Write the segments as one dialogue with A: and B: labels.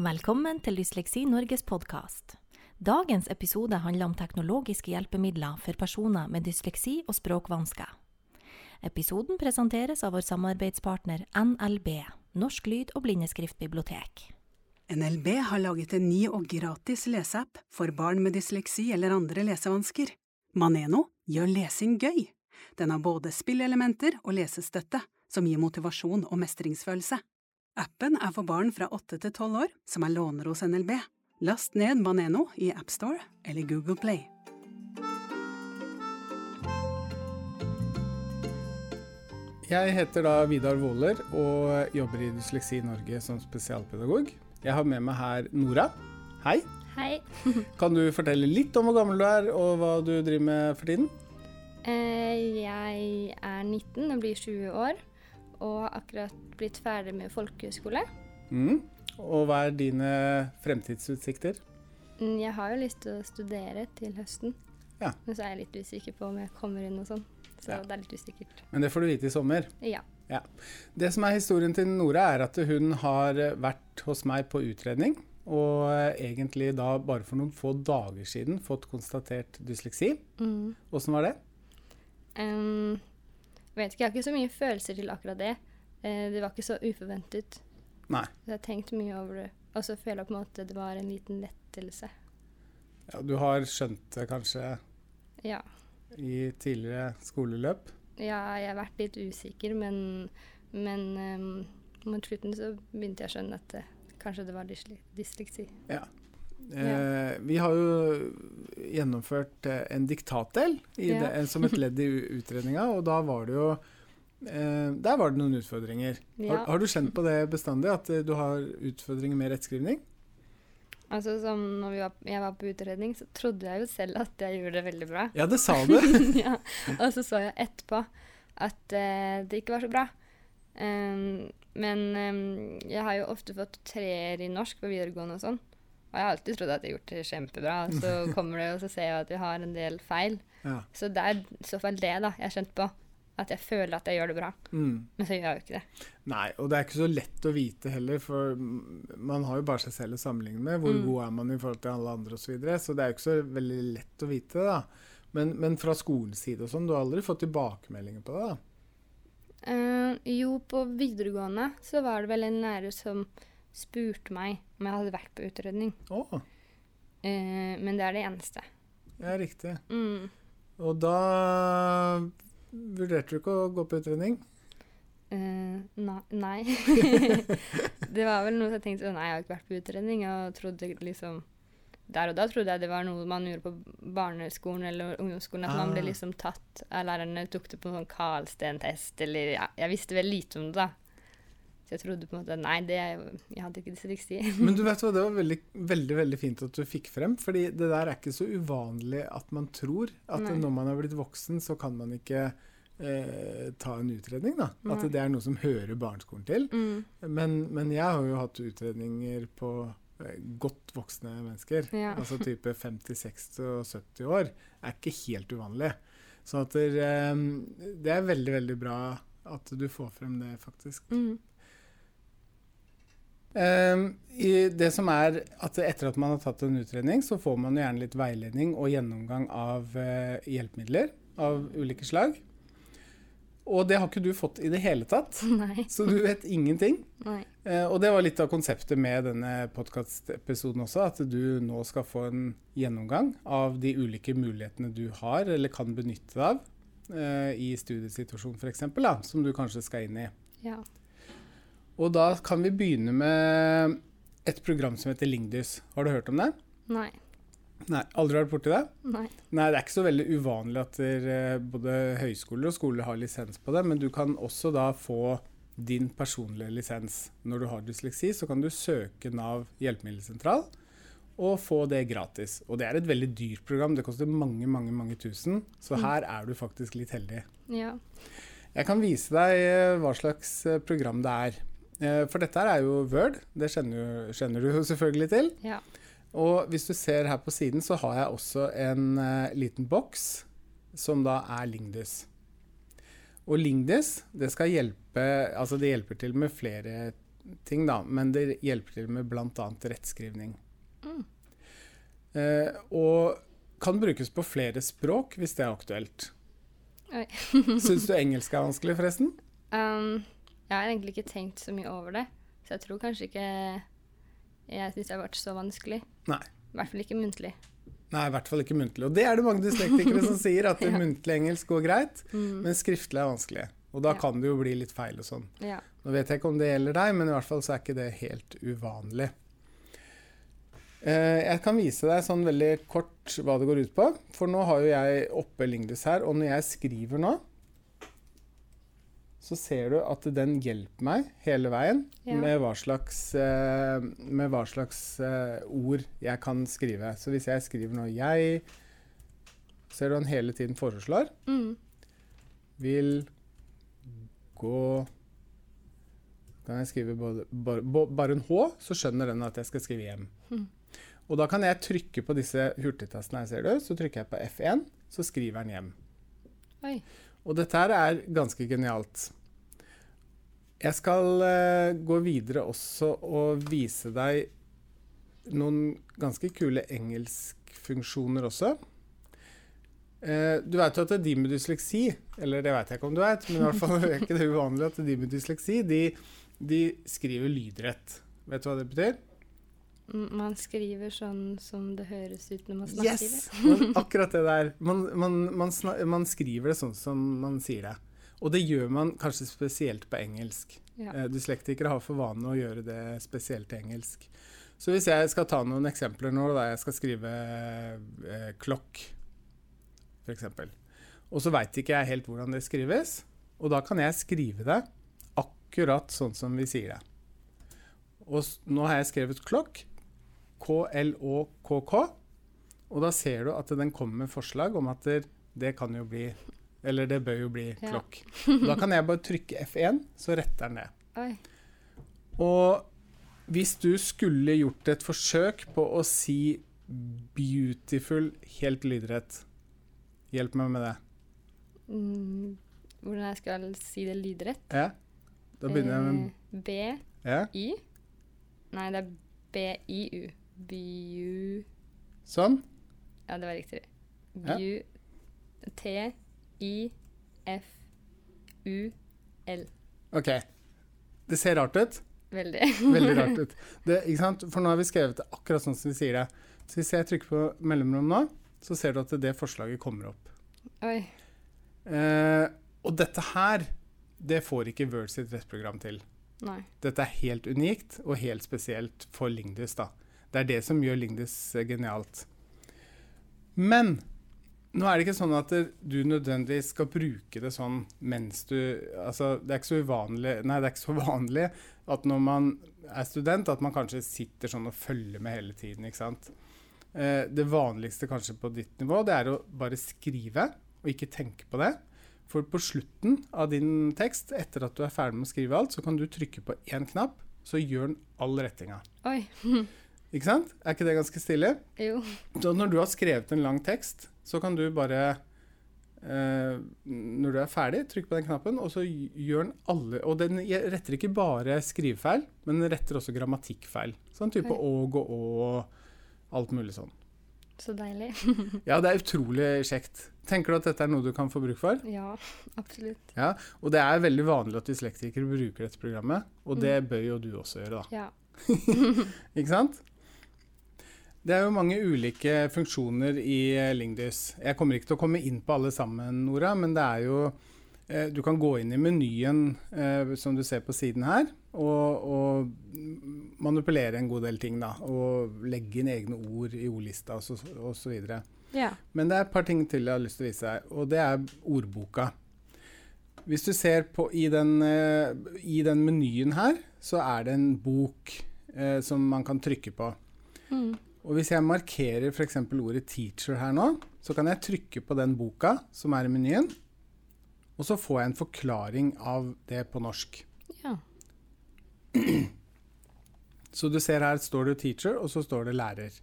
A: Velkommen til Dysleksi Norges podkast. Dagens episode handler om teknologiske hjelpemidler for personer med dysleksi og språkvansker. Episoden presenteres av vår samarbeidspartner NLB, Norsk lyd- og blindeskriftbibliotek.
B: NLB har laget en ny og gratis leseapp for barn med dysleksi eller andre lesevansker. Maneno gjør lesing gøy. Den har både spillelementer og lesestøtte, som gir motivasjon og mestringsfølelse. Appen er for barn fra 8 til 12 år som er låner hos NLB. Last ned Maneno i AppStore eller Google Play.
C: Jeg heter da Vidar Våler og jobber i Dysleksi Norge som spesialpedagog. Jeg har med meg her Nora. Hei.
D: Hei.
C: Kan du fortelle litt om hvor gammel du er og hva du driver med for tiden?
D: Eh, jeg er 19 og blir 20 år, og har akkurat blitt ferdig med folkehøyskole.
C: Mm. Og hva er dine fremtidsutsikter?
D: Mm, Jeg har jo lyst til å studere til høsten,
C: Ja.
D: men så er jeg litt usikker på om jeg kommer inn og sånn. Så
C: Ja.
D: det er litt usikkert.
C: Men det får du vite i sommer.
D: Ja.
C: Det som er historien til Nora, er at hun har vært hos meg på utredning. Og egentlig da bare for noen få dager siden fått konstatert dysleksi.
D: Mm.
C: Var det?
D: Em, vet ikke, jeg har ikke så mye følelser til akkurat det. Eh, det var ikke så uforventet.
C: Nei.
D: Så jeg har tenkt mye over det. Og så føler jeg på en måte det var en liten lettelse.
C: Ja, du har skjønt det kanskje
D: Ja.
C: i tidligere skoleløp?
D: Ja, jeg har vært litt usikker, men, men um, mot slutten så begynte jeg å skjønne at det, kanskje det var dysleksi.
C: Ja. Eh, vi har jo gjennomført eh, en diktatdel i
D: Ja.
C: det, som et ledd i utredninga, og da var det jo eh, Der var det noen utfordringer.
D: Ja.
C: Har, har du kjent på det bestandig, at eh, du har utfordringer med rettskrivning?
D: Altså som når vi var, jeg var på utredning, så trodde jeg jo selv at jeg gjorde det veldig bra.
C: Ja, det sa du!
D: ja. Og så så jeg etterpå at eh, det ikke var så bra. Um, men um, jeg har jo ofte fått treer i norsk på videregående og sånn. Og jeg har alltid trodd at jeg har gjort det kjempebra, så kommer det, og så ser jeg at jeg har en del feil.
C: Ja.
D: Så det er i så fall det da jeg har kjent på. At jeg føler at jeg gjør det bra.
C: Mm.
D: Men så gjør jeg jo ikke det.
C: Nei, og det er ikke så lett å vite heller, for man har jo bare seg selv å sammenligne med. Hvor
D: Mm.
C: god er man i forhold til alle andre osv. Så, videre, så det er jo ikke så veldig lett å vite, da. Men, men fra skolens side og sånn, du har aldri fått tilbakemeldinger på det? da?
D: Uh, jo, på videregående så var det vel en lærer som spurte meg om jeg hadde vært på utredning.
C: Oh.
D: Eh, men det er det eneste.
C: ja, riktig.
D: Mm.
C: Og da vurderte du ikke å gå på utredning?
D: Eh, nei. det var vel noe jeg tenkte sånn, Nei, jeg har ikke vært på utredning. Og trodde liksom Der og da trodde jeg det var noe man gjorde på barneskolen eller ungdomsskolen. At man ble
C: Ah.
D: liksom tatt av lærerne, tok det på en sånn Karlsten-test, eller ja, Jeg visste vel lite om det, da. Så jeg trodde på en måte Nei, det er Jeg hadde ikke dysleksi.
C: Men du vet hva, det var veldig, veldig veldig fint at du fikk frem, fordi det der er ikke så uvanlig at man tror at
D: Nei.
C: når man har blitt voksen, så kan man ikke eh, ta en utredning, da. At det er noe som hører barneskolen til.
D: Mm.
C: Men, men jeg har jo hatt utredninger på eh, godt voksne mennesker.
D: Ja.
C: Altså type 50, 60 og 70 år. er ikke helt uvanlig. Så at det, eh, det er veldig, veldig bra at du får frem det, faktisk.
D: Mm.
C: Ehm, i det som er at Etter at man har tatt en utredning, så får man jo gjerne litt veiledning og gjennomgang av eh, hjelpemidler av ulike slag. Og det har ikke du fått i det hele tatt,
D: Nei.
C: så du vet ingenting. Eh, og det var litt av konseptet med denne podkastepisoden også, at du nå skal få en gjennomgang av de ulike mulighetene du har eller kan benytte deg av eh, i studiesituasjonen f.eks., som du kanskje skal inn i.
D: Ja.
C: Og da kan vi begynne med et program som heter Lingdys. Har du hørt om det?
D: Nei.
C: Nei, aldri vært borti det?
D: Nei.
C: Nei, det er ikke så veldig uvanlig at der, eh, både høyskoler og skoler har lisens på det, men du kan også da få din personlige lisens. Når du har dysleksi, så kan du søke Nav hjelpemiddelsentral og få det gratis. Og det er et veldig dyrt program, det koster mange, mange, mange tusen, så
D: Mm.
C: her er du faktisk litt heldig.
D: Ja.
C: Jeg kan vise deg eh, hva slags eh, program det er. Eh, For dette er jo Word, det kjenner, kjenner du jo selvfølgelig til.
D: Ja.
C: Og hvis du ser her på siden, så har jeg også en eh, liten boks som da er Lingdys. Og Lingdys, det skal hjelpe Altså det hjelper til med flere ting, da. Men det hjelper til med bl.a. rettskrivning.
D: Mm.
C: Eh, og kan brukes på flere språk hvis det er aktuelt. Syns du engelsk er vanskelig, forresten?
D: Um, jeg har egentlig ikke tenkt så mye over det, så jeg tror kanskje ikke jeg syns det har vært så vanskelig.
C: Nei.
D: I hvert fall ikke muntlig.
C: Nei, i hvert fall ikke muntlig. Og det er det mange dyslektikere som sier, at
D: Ja.
C: muntlig engelsk går greit,
D: Mm.
C: men skriftlig er vanskelig. Og da
D: Ja.
C: kan det jo bli litt feil og sånn.
D: Ja.
C: Nå vet jeg ikke om det gjelder deg, men i hvert fall så er ikke det helt uvanlig. Eh, jeg kan vise deg sånn veldig kort hva det går ut på. For nå har jo jeg oppe Lingdis her, og når jeg skriver nå, så ser du at den hjelper meg hele veien
D: Ja.
C: med hva slags, uh, med hva slags uh, ord jeg kan skrive. Så hvis jeg skriver noe 'jeg', ser du han hele tiden foreslår
D: Mm.
C: vil gå Kan jeg skrive både, bare, bare en H, så skjønner den at jeg skal skrive hjem.
D: Mm.
C: Og da kan jeg trykke på disse hurtigtastene her, ser du. Så trykker jeg på F1, så skriver den hjem.
D: Oi.
C: Og dette her er ganske genialt. Jeg skal eh, gå videre også og vise deg noen ganske kule engelskfunksjoner også. Eh, du vet jo at de med dysleksi, eller det vet jeg ikke om du vet, men i hvert fall er ikke det uvanlig at de med dysleksi, de, de skriver lydrett. Vet du hva det betyr?
D: Man skriver sånn som det høres ut når man snakker.
C: Yes! det. akkurat det der. Man, man, man, sna- man skriver det sånn som man sier det. Og det gjør man kanskje spesielt på engelsk.
D: Ja.
C: Eh, Dyslektikere har for vane å gjøre det spesielt til engelsk. Så hvis jeg skal ta noen eksempler nå, da jeg skal skrive eh, klokk, f.eks., og så veit ikke jeg helt hvordan det skrives, og da kan jeg skrive det akkurat sånn som vi sier det. Og nå har jeg skrevet klokk, K-L-Å-K-K, og da ser du at den kommer med forslag om at det, kan jo bli Eller det bør jo bli klokk. Ja. da kan jeg bare trykke F1, så retter den det.
D: Oi.
C: Og hvis du skulle gjort et forsøk på å si 'beautiful' helt lydrett Hjelp meg med det.
D: Mm, hvordan jeg skal si det lydrett?
C: Ja? Da begynner jeg med
D: Eh, B
C: ja.
D: Nei, det er B-I-U. Biu
C: Sånn.
D: Ja, det var riktig.
C: Ja.
D: Biu T-I-F-U-L.
C: OK. Det ser rart ut.
D: Veldig.
C: Veldig rart ut. Det, ikke sant? For nå har vi skrevet det akkurat sånn som vi sier det. Så hvis jeg trykker på mellomrom nå, så ser du at det forslaget kommer opp.
D: Oi.
C: Eh, og dette her, det får ikke Word sitt rettprogram til.
D: Nei.
C: Dette er helt unikt og helt spesielt for Lingdis. da. Det er det som gjør Lingdis eh, genialt. Men nå er det ikke sånn at du nødvendigvis skal bruke det sånn mens du altså Det er ikke så uvanlig Nei, det er ikke så vanlig at når man er student, at man kanskje sitter sånn og følger med hele tiden. ikke sant? Eh, det vanligste kanskje på ditt nivå, det er å bare skrive og ikke tenke på det. For på slutten av din tekst, etter at du er ferdig med å skrive alt, så kan du trykke på én knapp, så gjør den all rettinga. Ikke sant? Er ikke det ganske stilig?
D: Jo.
C: Så når du har skrevet en lang tekst, så kan du bare eh, Når du er ferdig, trykk på den knappen, og så gjør den alle Og den retter ikke bare skrivefeil, men den retter også grammatikkfeil. Sånn type åg og å og alt mulig sånn.
D: Så deilig.
C: Ja, det er utrolig kjekt. Tenker du at dette er noe du kan få bruk for?
D: Ja, absolutt.
C: Ja, og det er veldig vanlig at dyslektikere bruker dette programmet, og det bør jo du også gjøre, da.
D: Ja.
C: Ikke sant? Det er jo mange ulike funksjoner i eh, Lingdys. Jeg kommer ikke til å komme inn på alle sammen, Nora, men det er jo eh, Du kan gå inn i menyen eh, som du ser på siden her, og, og manipulere en god del ting, da. Og legge inn egne ord i ordlista videre.
D: ja.
C: Men det er et par ting til jeg har lyst til å vise deg, og det er ordboka. Hvis du ser på i den, i den menyen her, så er det en bok eh, som man kan trykke på.
D: Mm.
C: Og hvis jeg markerer f.eks. ordet 'teacher' her nå, så kan jeg trykke på den boka som er i menyen, og så får jeg en forklaring av det på norsk.
D: ja.
C: Så du ser her står det 'teacher', og så står det 'lærer'.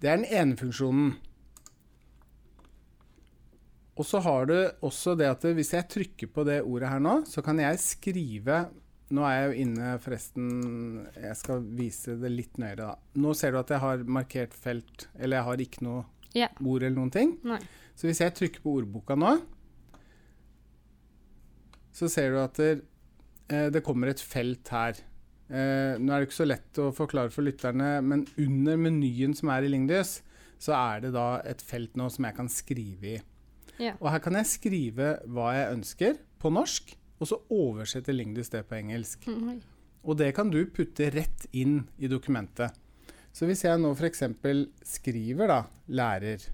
C: Det er den ene funksjonen. Og så har du også det at hvis jeg trykker på det ordet her nå, så kan jeg skrive nå er jeg jo inne forresten Jeg skal vise det litt nøyere, da. Nå ser du at jeg har markert felt, eller jeg har ikke noe
D: yeah.
C: ord eller noen ting.
D: Nei.
C: Så hvis jeg trykker på ordboka nå, så ser du at det, eh, det kommer et felt her. Eh, nå er det ikke så lett å forklare for lytterne, men under menyen som er i Lingdys, så er det da et felt nå som jeg kan skrive i.
D: Yeah.
C: Og her kan jeg skrive hva jeg ønsker på norsk, og så oversetter Lingdys det på engelsk.
D: Mm.
C: Og det kan du putte rett inn i dokumentet. Så hvis jeg nå f.eks. skriver da 'lærer',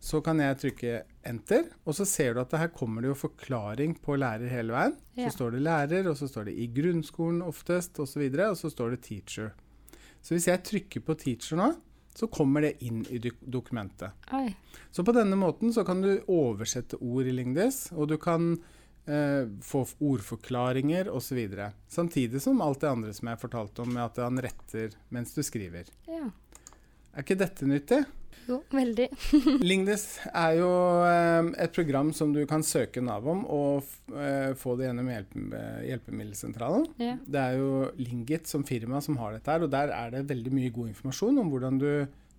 C: så kan jeg trykke 'enter', og så ser du at her kommer det jo forklaring på lærer hele veien.
D: Ja.
C: Så står det 'lærer', og så står det 'i grunnskolen' oftest, osv., og, så videre, og så står det 'teacher'. Så hvis jeg trykker på 'teacher' nå, så kommer det inn i dokumentet.
D: Oi.
C: Så på denne måten så kan du oversette ord i Lingdis, og du kan eh, få ordforklaringer osv. Samtidig som alt det andre som jeg fortalte om, med at han retter mens du skriver.
D: Ja.
C: Er ikke dette nyttig?
D: Jo, veldig.
C: Lingdis er jo eh, et program som du kan søke Nav om og eh, få det gjennom hjelpe hjelpemiddelsentralen.
D: Ja.
C: Det er jo Lingit som firma som har dette her, og der er det veldig mye god informasjon om hvordan du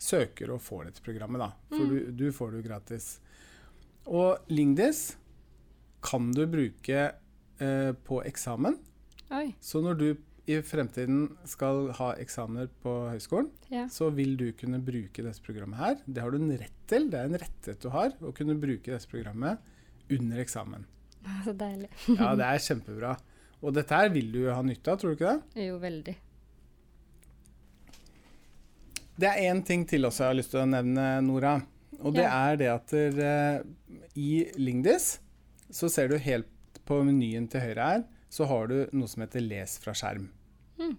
C: søker og får dette programmet, da. For
D: Mm.
C: du, du får det jo gratis. Og Lingdis kan du bruke eh, på eksamen.
D: Oi.
C: Så når du i fremtiden skal ha eksamener på høyskolen,
D: Ja.
C: så vil du kunne bruke dette programmet her. Det har du en rett til. Det er en rettighet du har, å kunne bruke dette programmet under eksamen.
D: Så deilig.
C: Ja, det er kjempebra. Og dette her vil du ha nytte av, tror du ikke det?
D: Jo, veldig.
C: Det er én ting til også jeg har lyst til å nevne, Nora. Og det
D: Ja.
C: er det at der, i Lingdis så ser du helt på menyen til høyre her, så har du noe som heter 'les fra skjerm'.
D: Mm.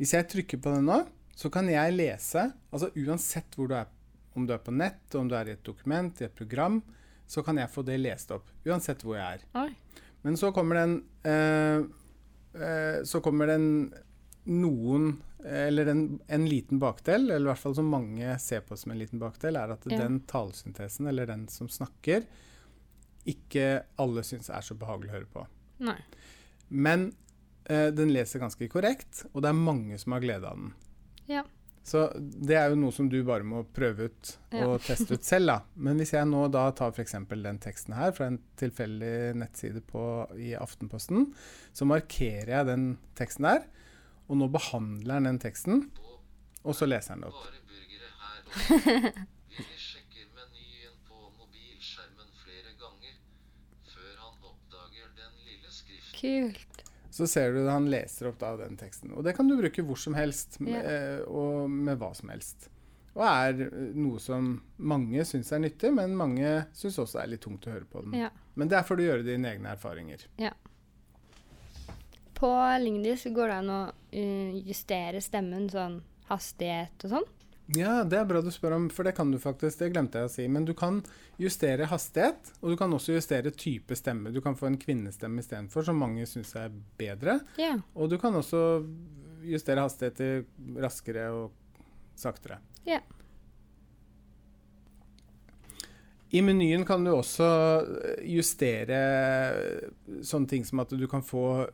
C: Hvis jeg trykker på den nå, så kan jeg lese altså uansett hvor du er, om du er på nett, om du er i et dokument, i et program, så kan jeg få det lest opp. Uansett hvor jeg er.
D: Oi.
C: Men så kommer den øh, øh, Så kommer den noen Eller en, en liten bakdel, eller i hvert fall som mange ser på som en liten bakdel, er at
D: Ja.
C: den talesyntesen, eller den som snakker, ikke alle syns er så behagelig å høre på.
D: Nei.
C: Men den leser ganske korrekt, og det er mange som har glede av den.
D: Ja.
C: Så det er jo noe som du bare må prøve ut
D: Ja.
C: og teste ut selv. da. Men hvis jeg nå da tar f.eks. den teksten her fra en tilfeldig nettside på, i Aftenposten, så markerer jeg den teksten der, og nå behandler den den teksten, og så leser den det opp.
E: Bare burgere her og.
D: Kult.
C: Så ser du han leser opp da den teksten. Og det kan du bruke hvor som helst,
D: Ja.
C: eh, og med hva som helst. Og er eh, noe som mange syns er nyttig, men mange syns også er litt tungt å høre på den.
D: Ja.
C: Men det er for å gjøre dine egne erfaringer.
D: På Lingdis går det an å eh, justere stemmen sånn hastighet og sånn.
C: Ja, det er bra du spør om, for det kan du faktisk. Det glemte jeg å si. Men du kan justere hastighet, og du kan også justere type stemme. Du kan få en kvinnestemme istedenfor, som mange syns er bedre.
D: Yeah.
C: Og du kan også justere hastighet til raskere og saktere.
D: Yeah.
C: I menyen kan du også justere sånne ting som at du kan få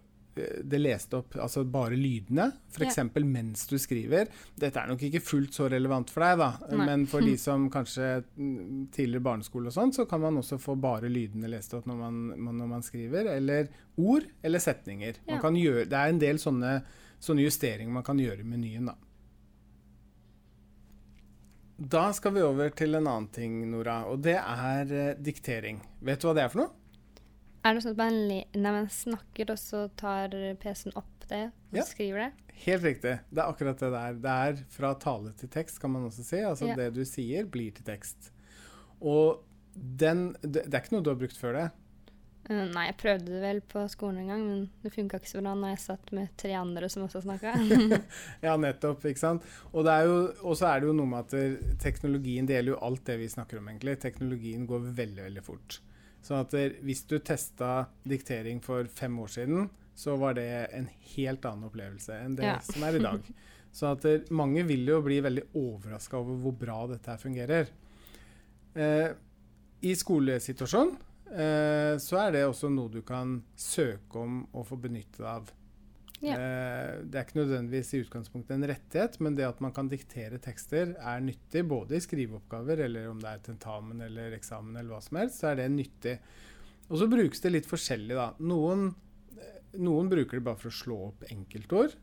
C: det leste opp, altså bare lydene, f.eks. mens du skriver. Dette er nok ikke fullt så relevant for deg, da,
D: Nei.
C: men for de som kanskje mm, tidligere barneskole og sånn, så kan man også få bare lydene lest opp når man, når man skriver, eller ord eller setninger. Man
D: Ja.
C: kan gjøre, det er en del sånne, sånne justeringer man kan gjøre i menyen, da. Da skal vi over til en annen ting, Nora, og det er eh, diktering. Vet du hva det er for noe?
D: Er det sånn at man, nei, man snakker, og så tar PC-en opp det og
C: Ja.
D: skriver det?
C: Helt riktig. Det er akkurat det der. Det er fra tale til tekst, kan man også si. Altså
D: Ja.
C: det du sier, blir til tekst. Og den Det, det er ikke noe du har brukt før det?
D: Eh, nei, jeg prøvde det vel på skolen en gang, men det funka ikke så bra når jeg satt med tre andre som også snakka.
C: Ja, nettopp. ikke sant? Og så er det jo noe med at teknologien det gjelder jo alt det vi snakker om, egentlig. Teknologien går veldig, veldig fort. Så at hvis du testa diktering for fem år siden, så var det en helt annen opplevelse enn det
D: Ja.
C: som er i dag. Så at eh, mange vil jo bli veldig overraska over hvor bra dette her fungerer. Eh, I skolesituasjonen eh, så er det også noe du kan søke om å få benytte av.
D: Ja.
C: Eh, det er ikke nødvendigvis i utgangspunktet en rettighet, men det at man kan diktere tekster er nyttig både i skriveoppgaver, eller om det er tentamen eller eksamen eller hva som helst, så er det nyttig. Og så brukes det litt forskjellig, da. Noen, eh, noen bruker det bare for å slå opp enkeltord,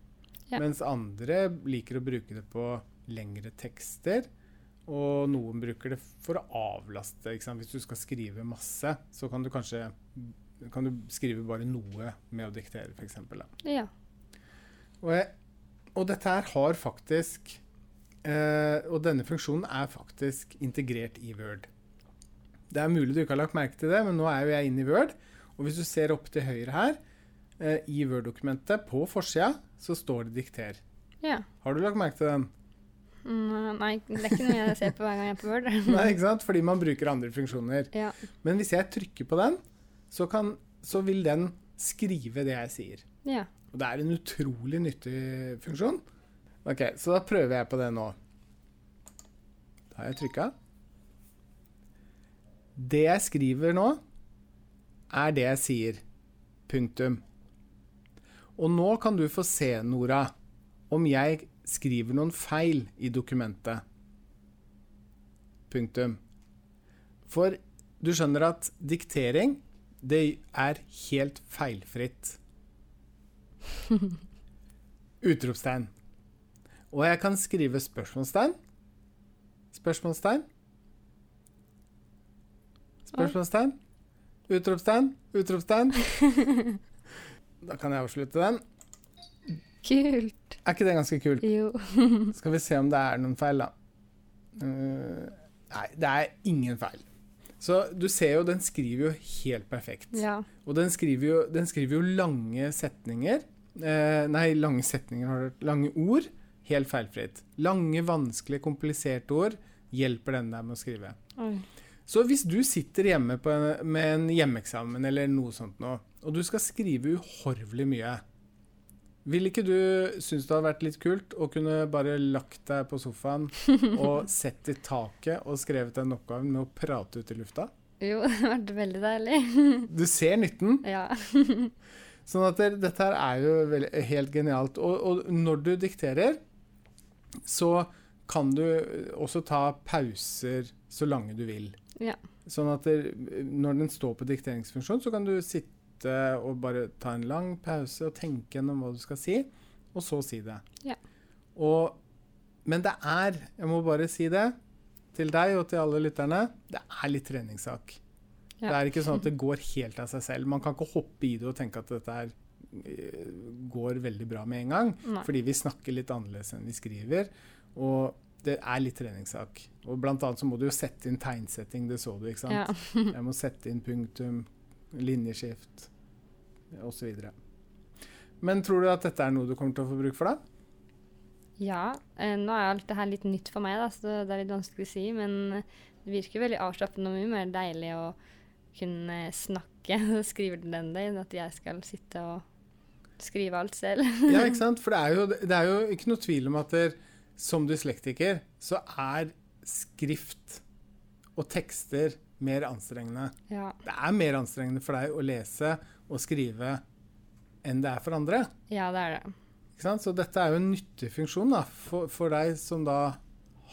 D: Ja.
C: mens andre liker å bruke det på lengre tekster. Og noen bruker det for å avlaste. Hvis du skal skrive masse, så kan du kanskje kan du skrive bare noe med å diktere, f.eks.
D: Ja.
C: Og, jeg, og dette her har faktisk eh, Og denne funksjonen er faktisk integrert i Word. Det er mulig du ikke har lagt merke til det, men nå er jo jeg inne i Word. Og hvis du ser opp til høyre her, eh, i Word-dokumentet, på forsida, så står det 'dikter'.
D: ja.
C: Har du lagt merke til den?
D: Mm, nei, det er ikke noe jeg ser på hver gang jeg er på Word.
C: Nei, ikke sant? Fordi man bruker andre funksjoner.
D: Ja.
C: Men hvis jeg trykker på den, så, kan, så vil den skrive det jeg sier.
D: ja.
C: Og det er en utrolig nyttig funksjon. Ok, Så da prøver jeg på det nå. Da har jeg trykka. Det jeg skriver nå, er det jeg sier. Punktum. Og nå kan du få se, Nora, om jeg skriver noen feil i dokumentet. Punktum. For du skjønner at diktering, det er helt feilfritt. Utropstegn. Og jeg kan skrive spørsmålstegn. Spørsmålstegn. Spørsmålstegn. Utropstegn. Utropstegn. Da kan jeg avslutte den.
D: Kult.
C: Er ikke det ganske kult?
D: Jo.
C: Skal vi se om det er noen feil, da. Eh, nei, det er ingen feil. Så du ser jo, den skriver jo helt perfekt.
D: Ja.
C: Og den skriver jo, den skriver jo lange setninger. Eh, nei, lange setninger, har du hørt. Lange ord. Helt feilfritt. Lange, vanskelige, kompliserte ord hjelper den deg med å skrive.
D: Oi.
C: Så hvis du sitter hjemme på en, med en hjemmeeksamen eller noe sånt nå, og du skal skrive uhorvelig mye, vil ikke du synes det hadde vært litt kult å kunne bare lagt deg på sofaen og sett i taket og skrevet den oppgaven med å prate ut i lufta?
D: Jo, det hadde vært veldig deilig.
C: Du ser nytten.
D: Ja.
C: Sånn at det, dette her er jo helt genialt. Og, og når du dikterer, så kan du også ta pauser så lange du vil.
D: Ja.
C: Sånn at det, når den står på dikteringsfunksjon, så kan du sitte og bare ta en lang pause og tenke gjennom hva du skal si, og så si det.
D: Ja.
C: Og, men det er, jeg må bare si det, til deg og til alle lytterne, det er litt treningssak.
D: Ja.
C: Det er ikke sånn at det går helt av seg selv. Man kan ikke hoppe i det og tenke at dette her eh, går veldig bra med en gang.
D: Nei.
C: Fordi vi snakker litt annerledes enn vi skriver. Og det er litt treningssak. Og blant annet så må du jo sette inn tegnsetting, det så du, ikke sant?
D: Ja.
C: Jeg må sette inn punktum, linjeskift osv. Men tror du at dette er noe du kommer til å få bruk for, da?
D: Ja, eh, nå er alt det her litt nytt for meg, da, så det er litt vanskelig å si. Men det virker veldig avslappende og mye mer deilig å kunne snakke og skrive den den enn at jeg skal sitte og skrive alt selv.
C: Ja, ikke sant? For det er jo, det er jo ikke noe tvil om at der, som dyslektiker så er skrift og tekster mer anstrengende.
D: Ja.
C: Det er mer anstrengende for deg å lese og skrive enn det er for andre.
D: ja, det er det.
C: Så dette er jo en nyttig funksjon da, for, for deg som da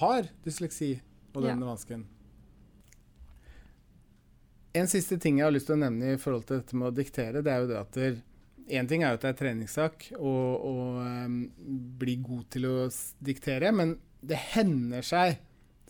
C: har dysleksi og
D: Ja.
C: denne vansken. En siste ting jeg har lyst til å nevne i forhold til dette med å diktere, det er jo det at en ting er jo at det er treningssak å, å bli god til å diktere, men det hender seg,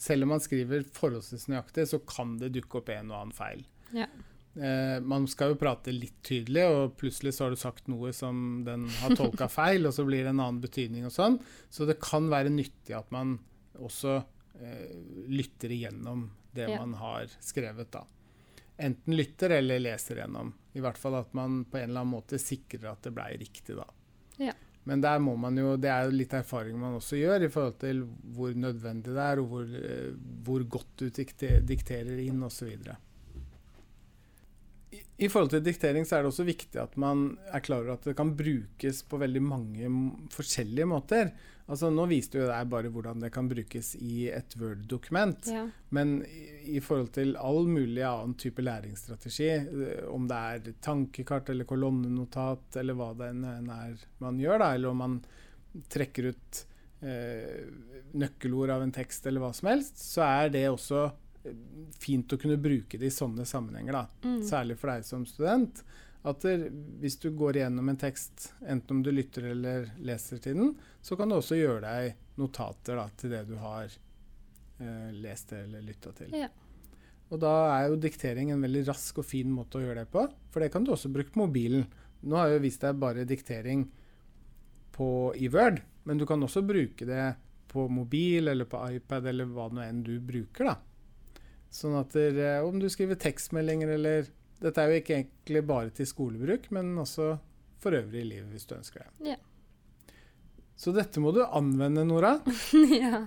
C: selv om man skriver forholdsvis nøyaktig, så kan det dukke opp en og annen feil.
D: Ja.
C: Eh, man skal jo prate litt tydelig, og plutselig så har du sagt noe som den har tolka feil, og så blir det en annen betydning og sånn. Så det kan være nyttig at man også eh, lytter igjennom det
D: Ja.
C: man har skrevet, da. Enten lytter eller leser gjennom. I hvert fall at man på en eller annen måte sikrer at det blei riktig, da.
D: Ja.
C: Men der må man jo, det er jo litt erfaring man også gjør i forhold til hvor nødvendig det er, og hvor, eh, hvor godt du dikterer inn, osv. I forhold til diktering så er det også viktig at man er klar over at det kan brukes på veldig mange forskjellige måter. Altså Nå viste jo deg bare hvordan det kan brukes i et Word-dokument.
D: Ja.
C: Men i, i forhold til all mulig annen type læringsstrategi, eh, om det er tankekart eller kolonnenotat eller hva det enn er man gjør, da, eller om man trekker ut eh, nøkkelord av en tekst eller hva som helst, så er det også fint å kunne bruke det i sånne sammenhenger. da.
D: Mm.
C: Særlig for deg som student. At der, hvis du går igjennom en tekst, enten om du lytter eller leser til den, så kan du også gjøre deg notater da, til det du har eh, lest eller lytta til.
D: Ja.
C: Og da er jo diktering en veldig rask og fin måte å gjøre det på, for det kan du også bruke på mobilen. Nå har jeg jo vist deg bare diktering på, i Word, men du kan også bruke det på mobil eller på iPad eller hva nå enn du bruker. da. Sånn at der, om du skriver tekstmeldinger eller Dette er jo ikke egentlig bare til skolebruk, men også for øvrig i livet hvis du ønsker det.
D: Ja.
C: Så dette må du anvende, Nora.
D: ja.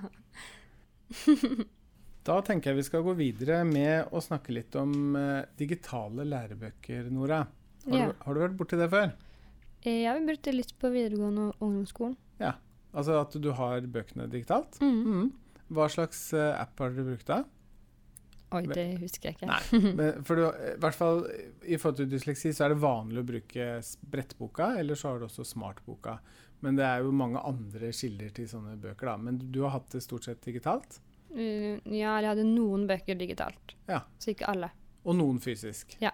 C: Da tenker jeg vi skal gå videre med å snakke litt om uh, digitale lærebøker, Nora. Har,
D: Ja.
C: du, har du vært borti det før?
D: Eh, Jeg har brukt det litt på videregående og ungdomsskolen.
C: Altså at du har bøkene digitalt?
D: Mm.
C: Mhm. Hva slags uh, app har dere brukt da?
D: Oi, det husker jeg ikke.
C: Nei. Men for du, i hvert fall i forhold til dysleksi så er det vanlig å bruke brettboka, eller så har du også smartboka. Men det er jo mange andre kilder til sånne bøker, da. Men du har hatt det stort sett digitalt?
D: Eh, ja, jeg hadde noen bøker digitalt.
C: Ja.
D: Så ikke alle.
C: Og noen fysisk.
D: Ja.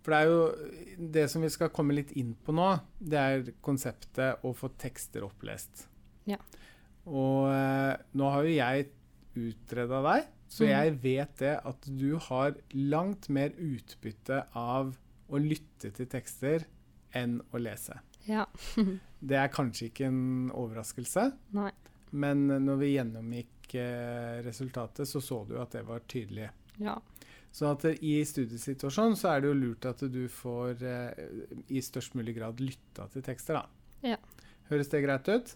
C: For det er jo det som vi skal komme litt inn på nå, det er konseptet å få tekster opplest.
D: Ja.
C: Og eh, nå har jo jeg utreda deg, så
D: Mhm.
C: jeg vet det at du har langt mer utbytte av å lytte til tekster enn å lese.
D: Ja.
C: Det er kanskje ikke en overraskelse,
D: Nei.
C: men når vi gjennomgikk eh, resultatet, så så du at det var tydelig.
D: Ja.
C: Så det- i studiesituasjonen så er det jo lurt at du får eh, i størst mulig grad lytta til tekster, da.
D: Ja.
C: Høres det greit ut?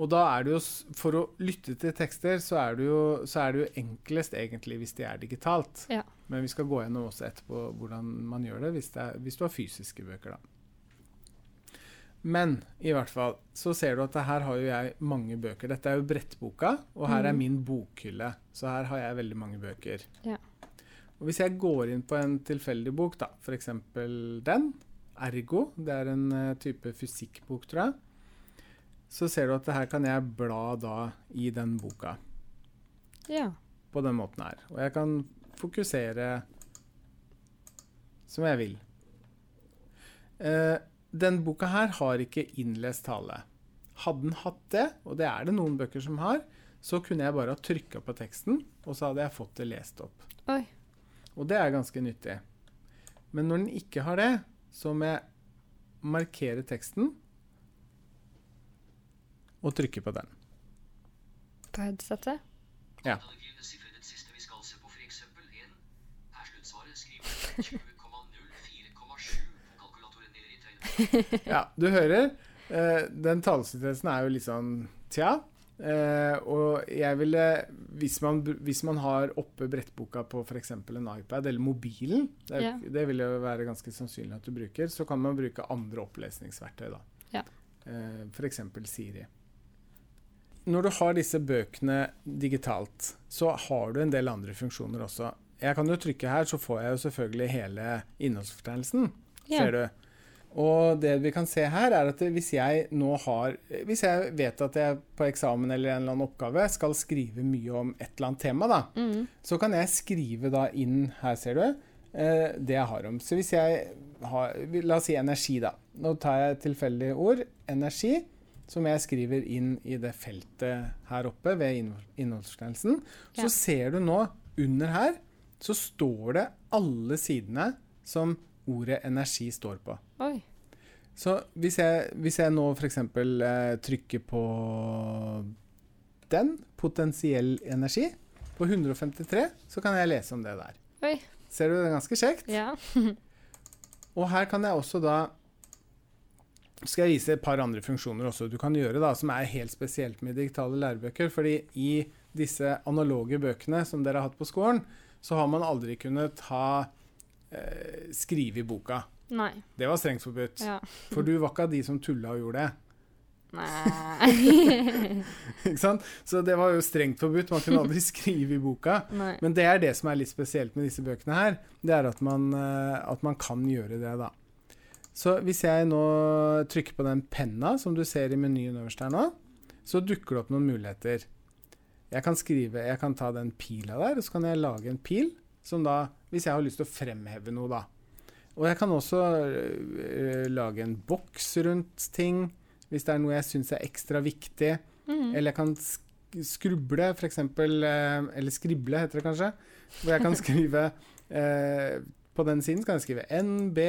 C: Og da er det jo, for å lytte til tekster, så er det jo, så er det jo enklest egentlig hvis de er digitalt.
D: Ja.
C: Men vi skal gå gjennom også etterpå hvordan man gjør det hvis, det er, hvis du har fysiske bøker, da. Men i hvert fall så ser du at her har jo jeg mange bøker. Dette er jo brettboka, og her er
D: Mhm.
C: min bokhylle. Så her har jeg veldig mange bøker.
D: Ja.
C: Og hvis jeg går inn på en tilfeldig bok, da, f.eks. den, Ergo, det er en eh, type fysikkbok, tror jeg, så ser du at det her kan jeg bla da i den boka
D: Ja.
C: på den måten her. Og jeg kan fokusere som jeg vil. Eh, den boka her har ikke innlest tale. Hadde den hatt det, og det er det noen bøker som har, så kunne jeg bare ha trykka på teksten, og så hadde jeg fått det lest opp.
D: Oi.
C: Og det er ganske nyttig. Men når den ikke har det, så må jeg markere teksten og trykke på den.
D: På headsetet?
C: Ja.
E: Alternativ det sifrede siste vi skal se på for eksempel 1 sluttsvaret. Skriv 20,04,7 på kalkulatoren nede i tegnet.
C: Ja, du hører. Eh, den talesittelsen er jo litt sånn tja. Eh, og jeg ville hvis man, hvis man har oppe brettboka på f.eks. en iPad eller mobilen, det, er-
D: Ja.
C: det vil jo være ganske sannsynlig at du bruker, så kan man bruke andre opplesningsverktøy, da.
D: Ja.
C: Eh, f.eks. Siri. Når du har disse bøkene digitalt, så har du en del andre funksjoner også. Jeg kan jo trykke her, så får jeg jo selvfølgelig hele innholdsfortegnelsen.
D: Ja.
C: Ser du? Og det vi kan se her, er at hvis jeg nå har Hvis jeg vet at jeg på eksamen eller en eller annen oppgave skal skrive mye om et eller annet tema, da,
D: Mm.
C: så kan jeg skrive da inn Her ser du eh, det jeg har om. Så hvis jeg har La oss si energi, da. Nå tar jeg et tilfeldig ord. Energi. Som jeg skriver inn i det feltet her oppe ved innhold- ja. Så ser du nå under her, så står det alle sidene som ordet energi står på.
D: Oi.
C: Så hvis jeg, hvis jeg nå f.eks. Eh, trykker på den, potensiell energi, på 153, så kan jeg lese om det der.
D: Oi.
C: Ser du, det er ganske kjekt.
D: Ja.
C: Og her kan jeg også da skal jeg vise et par andre funksjoner også du kan gjøre, da, som er helt spesielt med digitale lærebøker. fordi i disse analoge bøkene som dere har hatt på skolen, så har man aldri kunnet ha eh, skrive i boka.
D: Nei.
C: Det var strengt forbudt.
D: Ja.
C: For du var ikke av de som tulla og gjorde det.
D: Nei.
C: Ikke sant? Så det var jo strengt forbudt. Man kunne aldri skrive i boka.
D: Nei.
C: Men det er det som er litt spesielt med disse bøkene her. Det er at man, eh, at man kan gjøre det, da. Så hvis jeg nå trykker på den penna som du ser i menyen øverst her nå, så dukker det opp noen muligheter. Jeg kan skrive, jeg kan ta den pila der, og så kan jeg lage en pil som da Hvis jeg har lyst til å fremheve noe, da. Og jeg kan også øh, lage en boks rundt ting hvis det er noe jeg syns er ekstra viktig.
D: Mm.
C: Eller jeg kan sk skruble, f.eks. Eh, eller skrible, heter det kanskje. Hvor jeg kan skrive eh, På den siden kan jeg skrive NB,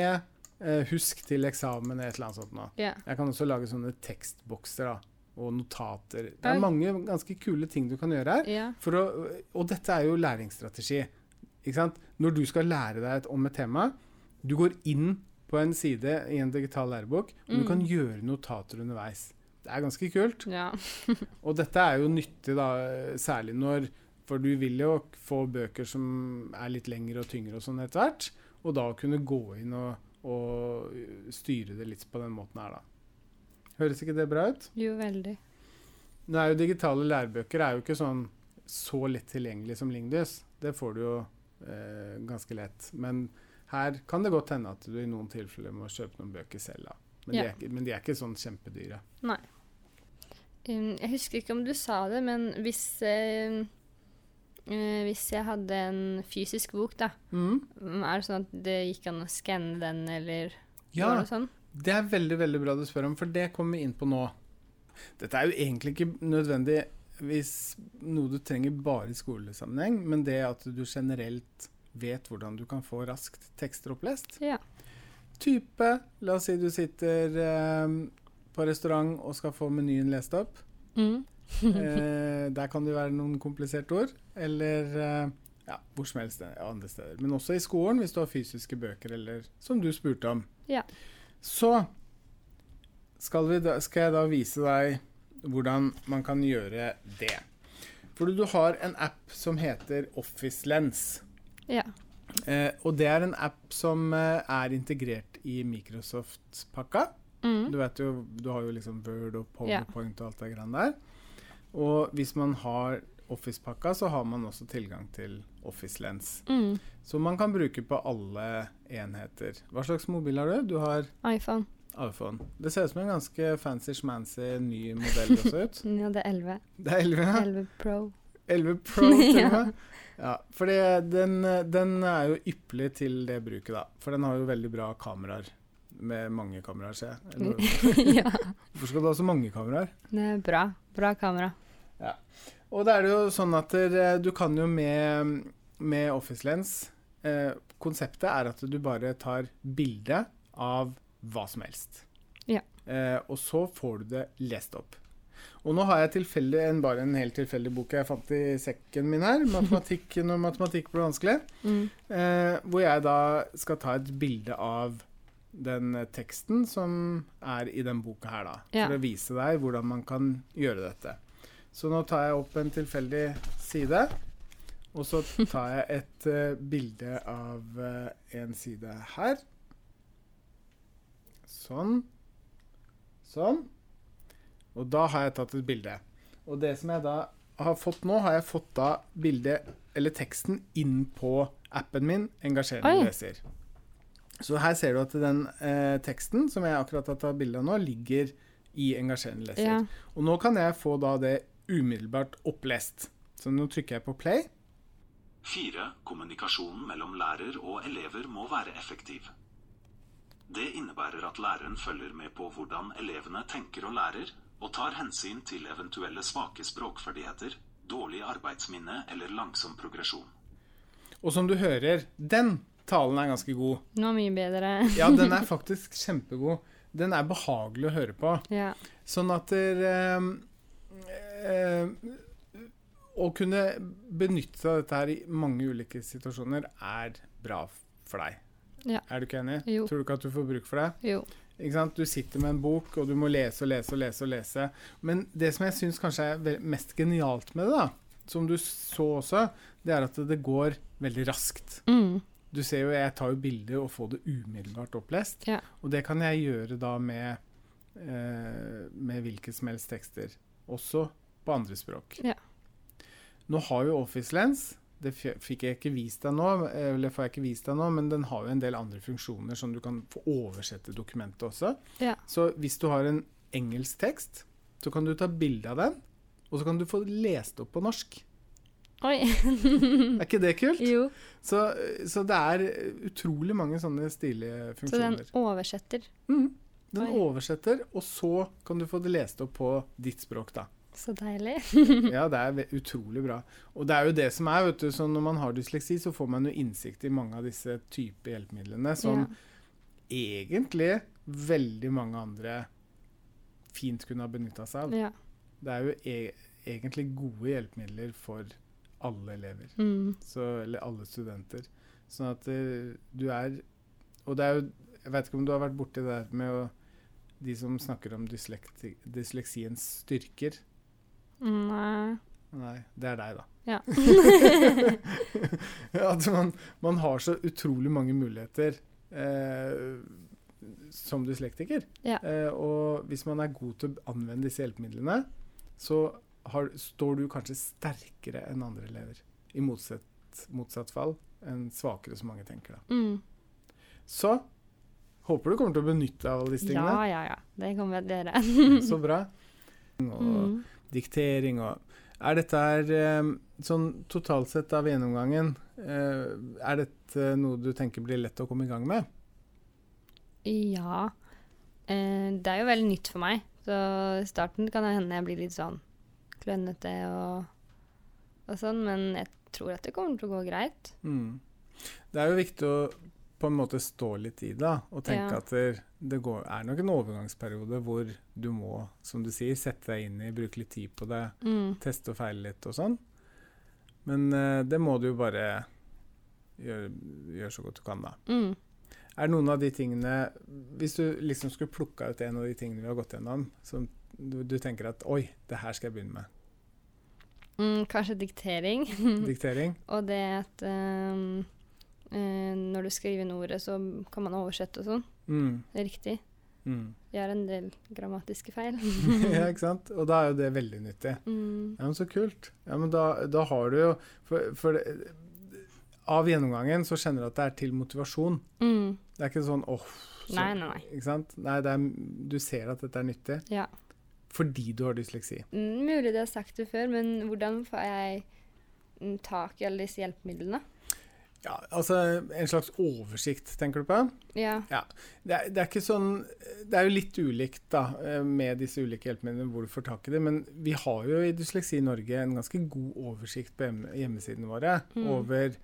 C: husk til eksamen, et eller annet sånt noe.
D: Ja.
C: Jeg kan også lage sånne tekstbokser da, og notater. Det er mange ganske kule ting du kan gjøre her.
D: Yeah.
C: For å, og dette er jo læringsstrategi. Når du skal lære deg et, om et tema, du går inn på en side i en digital lærebok, og du
D: Mm.
C: kan gjøre notater underveis. Det er ganske kult.
D: ja.
C: Og dette er jo nyttig, da, særlig når For du vil jo få bøker som er litt lengre og tyngre og sånn etter hvert. Og da kunne gå inn og, og styre det litt på den måten her, da. Høres ikke det bra ut?
D: Jo, veldig.
C: Nå er jo digitale lærebøker er jo ikke sånn så lett tilgjengelig som Lingdys. Det får du jo eh, ganske lett. Men her kan det godt hende at du i noen tilfeller må kjøpe noen bøker selv. da. Men, de, er men de er ikke sånn kjempedyre.
D: Um, jeg husker ikke om du sa det, men hvis eh, eh, Hvis jeg hadde en fysisk bok, da,
C: Mm.
D: er det sånn at det gikk an å skanne den, eller
C: Ja,
D: noe sånn?
C: Det er veldig veldig bra du spør om, for det kommer vi inn på nå. Dette er jo egentlig ikke nødvendig hvis noe du trenger bare i skolesammenheng, men det at du generelt vet hvordan du kan få raskt tekster opplest.
D: Ja.
C: Type La oss si du sitter eh, på restaurant og skal få menyen lest opp.
D: Mm.
C: Eh, der kan det være noen kompliserte ord. Eller eh, ja, hvor som helst eh, andre steder. Men også i skolen, hvis du har fysiske bøker, eller som du spurte om.
D: Ja.
C: Så skal, vi da, skal jeg da vise deg hvordan man kan gjøre det. For du har en app som heter Office Lens.
D: Ja.
C: Eh, og det er en app som eh, er integrert i Microsoft-pakka.
D: Mm.
C: Du vet jo, du har jo liksom Word og. PowerPoint og alt det greiene der. Og hvis man har Office-pakka, så har man også tilgang til Office Lens.
D: Mm.
C: Som man kan bruke på alle enheter. Hva slags mobil har du? Du har
D: iPhone.
C: iPhone. Det ser ut som en ganske fancy-schmancy ny modell også ut.
D: Ja, det er 11.
C: Det er 11, ja.
D: 11 Pro.
C: 11 Pro til og
D: Ja.
C: med. Ja, for den, den er jo ypperlig til det bruket, da. For den har jo veldig bra kameraer. Med mange kameraer, ser jeg.
D: Ja.
C: Hvorfor skal du ha så mange kameraer?
D: Det er bra. Bra kamera.
C: Og da er det jo sånn at eh, du kan jo med, med Office Lens eh, Konseptet er at du bare tar bilde av hva som helst.
D: Ja.
C: Eh, og så får du det lest opp. Og nå har jeg tilfeldig en, bare en helt tilfeldig bok jeg fant i sekken min her. Matematikk når matematikk ble vanskelig.
D: Mm.
C: Eh, hvor jeg da skal ta et bilde av den teksten som er i den boka her, da.
D: Ja.
C: For å vise deg hvordan man kan gjøre dette. Så nå tar jeg opp en tilfeldig side. Og så tar jeg et uh, bilde av uh, en side her. Sånn. Sånn. Og da har jeg tatt et bilde. Og det som jeg da har fått nå, har jeg fått da bildet, eller teksten, inn på appen min, Engasjerende
D: Oi.
C: leser. Så her ser du at den eh, teksten som jeg akkurat har tatt bilde av nå, ligger i Engasjerende leser.
D: Ja.
C: Og nå kan jeg få da det umiddelbart opplest. Så nå trykker jeg på play.
F: 4. Kommunikasjonen mellom lærer og elever må være effektiv. Det innebærer at læreren følger med på hvordan elevene tenker og lærer, og tar hensyn til eventuelle svake språkferdigheter, dårlig arbeidsminne eller langsom progresjon.
C: Og som du hører, den talen er ganske god.
D: Nå mye bedre.
C: Ja, den er faktisk kjempegod. Den er behagelig å høre på.
D: ja.
C: Sånn at der, eh, eh, Å kunne benytte seg av dette her i mange ulike situasjoner er bra for deg.
D: Ja.
C: Er du ikke enig?
D: Jo.
C: Tror du ikke at du får bruk for det?
D: Jo.
C: Du sitter med en bok, og du må lese og lese og lese. og lese. Men det som jeg syns kanskje er mest genialt med det, da, som du så også, det er at det går veldig raskt.
D: Mm.
C: Du ser jo, jeg tar jo bilder og får det umiddelbart opplest.
D: Ja.
C: Og det kan jeg gjøre da med, eh, med hvilke som helst tekster. Også på andre språk.
D: Ja.
C: Nå har jo Office Lens det fikk jeg ikke vist deg nå, eller får jeg ikke vist deg nå, men den har jo en del andre funksjoner, som du kan få oversette dokumentet også.
D: Ja.
C: Så hvis du har en engelsk tekst, så kan du ta bilde av den, og så kan du få lest opp på norsk.
D: Oi.
C: Er ikke det kult?
D: jo.
C: Så, så det er utrolig mange sånne stilige funksjoner.
D: Så den oversetter.
C: Mm. Den
D: Oi.
C: oversetter, og så kan du få det lest opp på ditt språk, da.
D: Så deilig.
C: Ja, det er utrolig bra. Og det er jo det som er, vet du, så når man har dysleksi, så får man jo innsikt i mange av disse type hjelpemidlene som
D: Ja.
C: egentlig veldig mange andre fint kunne ha benytta seg av.
D: Ja.
C: Det er jo e egentlig gode hjelpemidler for alle elever.
D: Mm.
C: så, eller alle studenter. Sånn at eh, du er Og det er jo Jeg vet ikke om du har vært borti det der med å De som snakker om dyslekti, dysleksiens styrker.
D: Nei.
C: Nei, det er deg, da.
D: Ja.
C: At man, man har så utrolig mange muligheter eh, som dyslektiker.
D: Ja.
C: Eh, og hvis man er god til å anvende disse hjelpemidlene, så har, står du kanskje sterkere enn andre elever. I motsatt, motsatt fall enn svakere, som mange tenker. da.
D: Mm.
C: Så håper du kommer til å benytte deg av alle disse
D: Ja,
C: tingene.
D: ja, ja. Det kommer jeg til å gjøre.
C: Så bra. Og
D: Mm.
C: Diktering og Er dette her eh, sånn totalt sett av gjennomgangen eh, Er dette noe du tenker blir lett å komme i gang med?
D: Ja. Eh, det er jo veldig nytt for meg, så i starten kan det hende jeg blir litt sånn klønete og, og sånn, men jeg tror at det kommer til å gå greit.
C: Mm. Det er jo viktig å på en måte stå litt i det og tenke
D: Ja.
C: at det, går, er nok en overgangsperiode hvor du må, som du sier, sette deg inn i, bruke litt tid på det,
D: Mm.
C: teste og feile litt og sånn. Men uh, det må du jo bare gjøre, gjøre så godt du kan, da.
D: Mm.
C: Er noen av de tingene Hvis du liksom skulle plukka ut en av de tingene vi har gått gjennom, som du, du tenker at Oi, det her skal jeg begynne med.
D: Mm, kanskje diktering.
C: Diktering.
D: og det at um, uh, når du skriver inn ordet, så kan man oversette og sånn.
C: Mm.
D: Riktig.
C: Mm.
D: Gjør en del grammatiske feil.
C: ja, ikke sant? Og da er jo det veldig nyttig.
D: Mm.
C: Ja, men Så kult. Ja, men da, da har du jo For, for det, av gjennomgangen så kjenner du at det er til motivasjon.
D: Mm.
C: Det er ikke sånn åh så,
D: Nei, nei, nei.
C: Ikke sant? Nei, det er, du ser at dette er nyttig
D: Ja.
C: fordi du har dysleksi.
D: Mm, Mulig det har sagt det før, men hvordan får jeg mm, tak i alle disse hjelpemidlene?
C: Ja, altså En slags oversikt, tenker du på?
D: Ja.
C: Det er, det er ikke sånn Det er jo litt ulikt da, eh, med disse ulike hjelpemidlene hvor du får tak i det, men vi har jo i Dysleksi Norge en ganske god oversikt på hjem- hjemmesidene våre
D: Mm.
C: over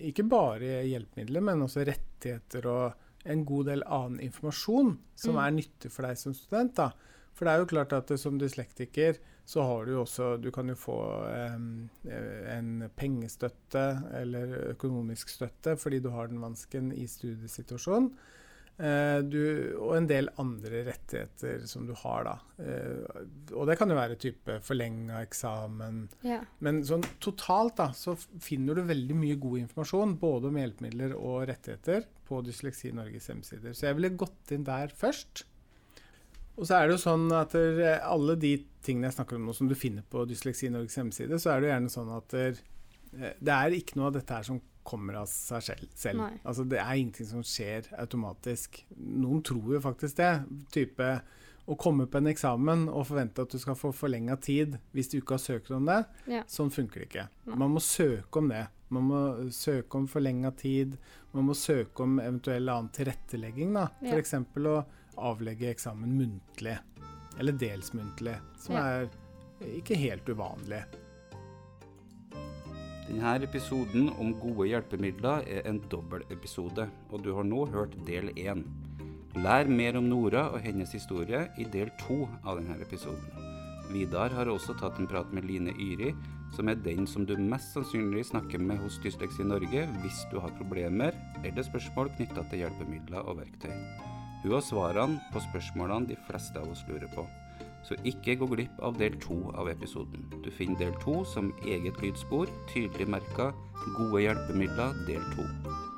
C: ikke bare hjelpemidler, men også rettigheter og en god del annen informasjon som
D: Mm.
C: er nyttig for deg som student. da. For det er jo klart at eh, som dyslektiker så har du også Du kan jo få eh, en pengestøtte eller økonomisk støtte fordi du har den vansken i studiesituasjonen. Eh, du, og en del andre rettigheter som du har, da. Eh, og det kan jo være type forlenga eksamen.
D: ja.
C: Men sånn totalt da, så finner du veldig mye god informasjon, både om hjelpemidler og rettigheter, på Dysleksi Norges hjemmesider. Så jeg ville gått inn der først. Og så er det jo sånn at alle de tingene jeg snakker om nå som du finner på Dysleksi Norges hjemmeside, så er det jo gjerne sånn at der, eh, det er ikke noe av dette her som kommer av seg selv. selv. Altså Det er ingenting som skjer automatisk. Noen tror jo faktisk det. Type å komme på en eksamen og forvente at du skal få forlenga tid hvis du ikke har søkt om det.
D: Ja.
C: Sånn funker det ikke.
D: Nei.
C: Man må søke om det. Man må søke om forlenga tid. Man må søke om eventuell annen tilrettelegging. da.
D: Ja.
C: F.eks. å avlegge eksamen muntlig. Eller dels muntlig, som
D: Ja.
C: er ikke helt uvanlig.
G: Denne episoden om gode hjelpemidler er en dobbeltepisode, og du har nå hørt del én. Lær mer om Nora og hennes historie i del to av denne episoden. Vidar har også tatt en prat med Line Yri, som er den som du mest sannsynlig snakker med hos Dysleksi Norge hvis du har problemer eller spørsmål knytta til hjelpemidler og verktøy. Hun har svarene på spørsmålene de fleste av oss lurer på. Så ikke gå glipp av del to av episoden. Du finner del to som eget lydspor, tydelig merka 'Gode hjelpemidler del to'.